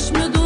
Taş mı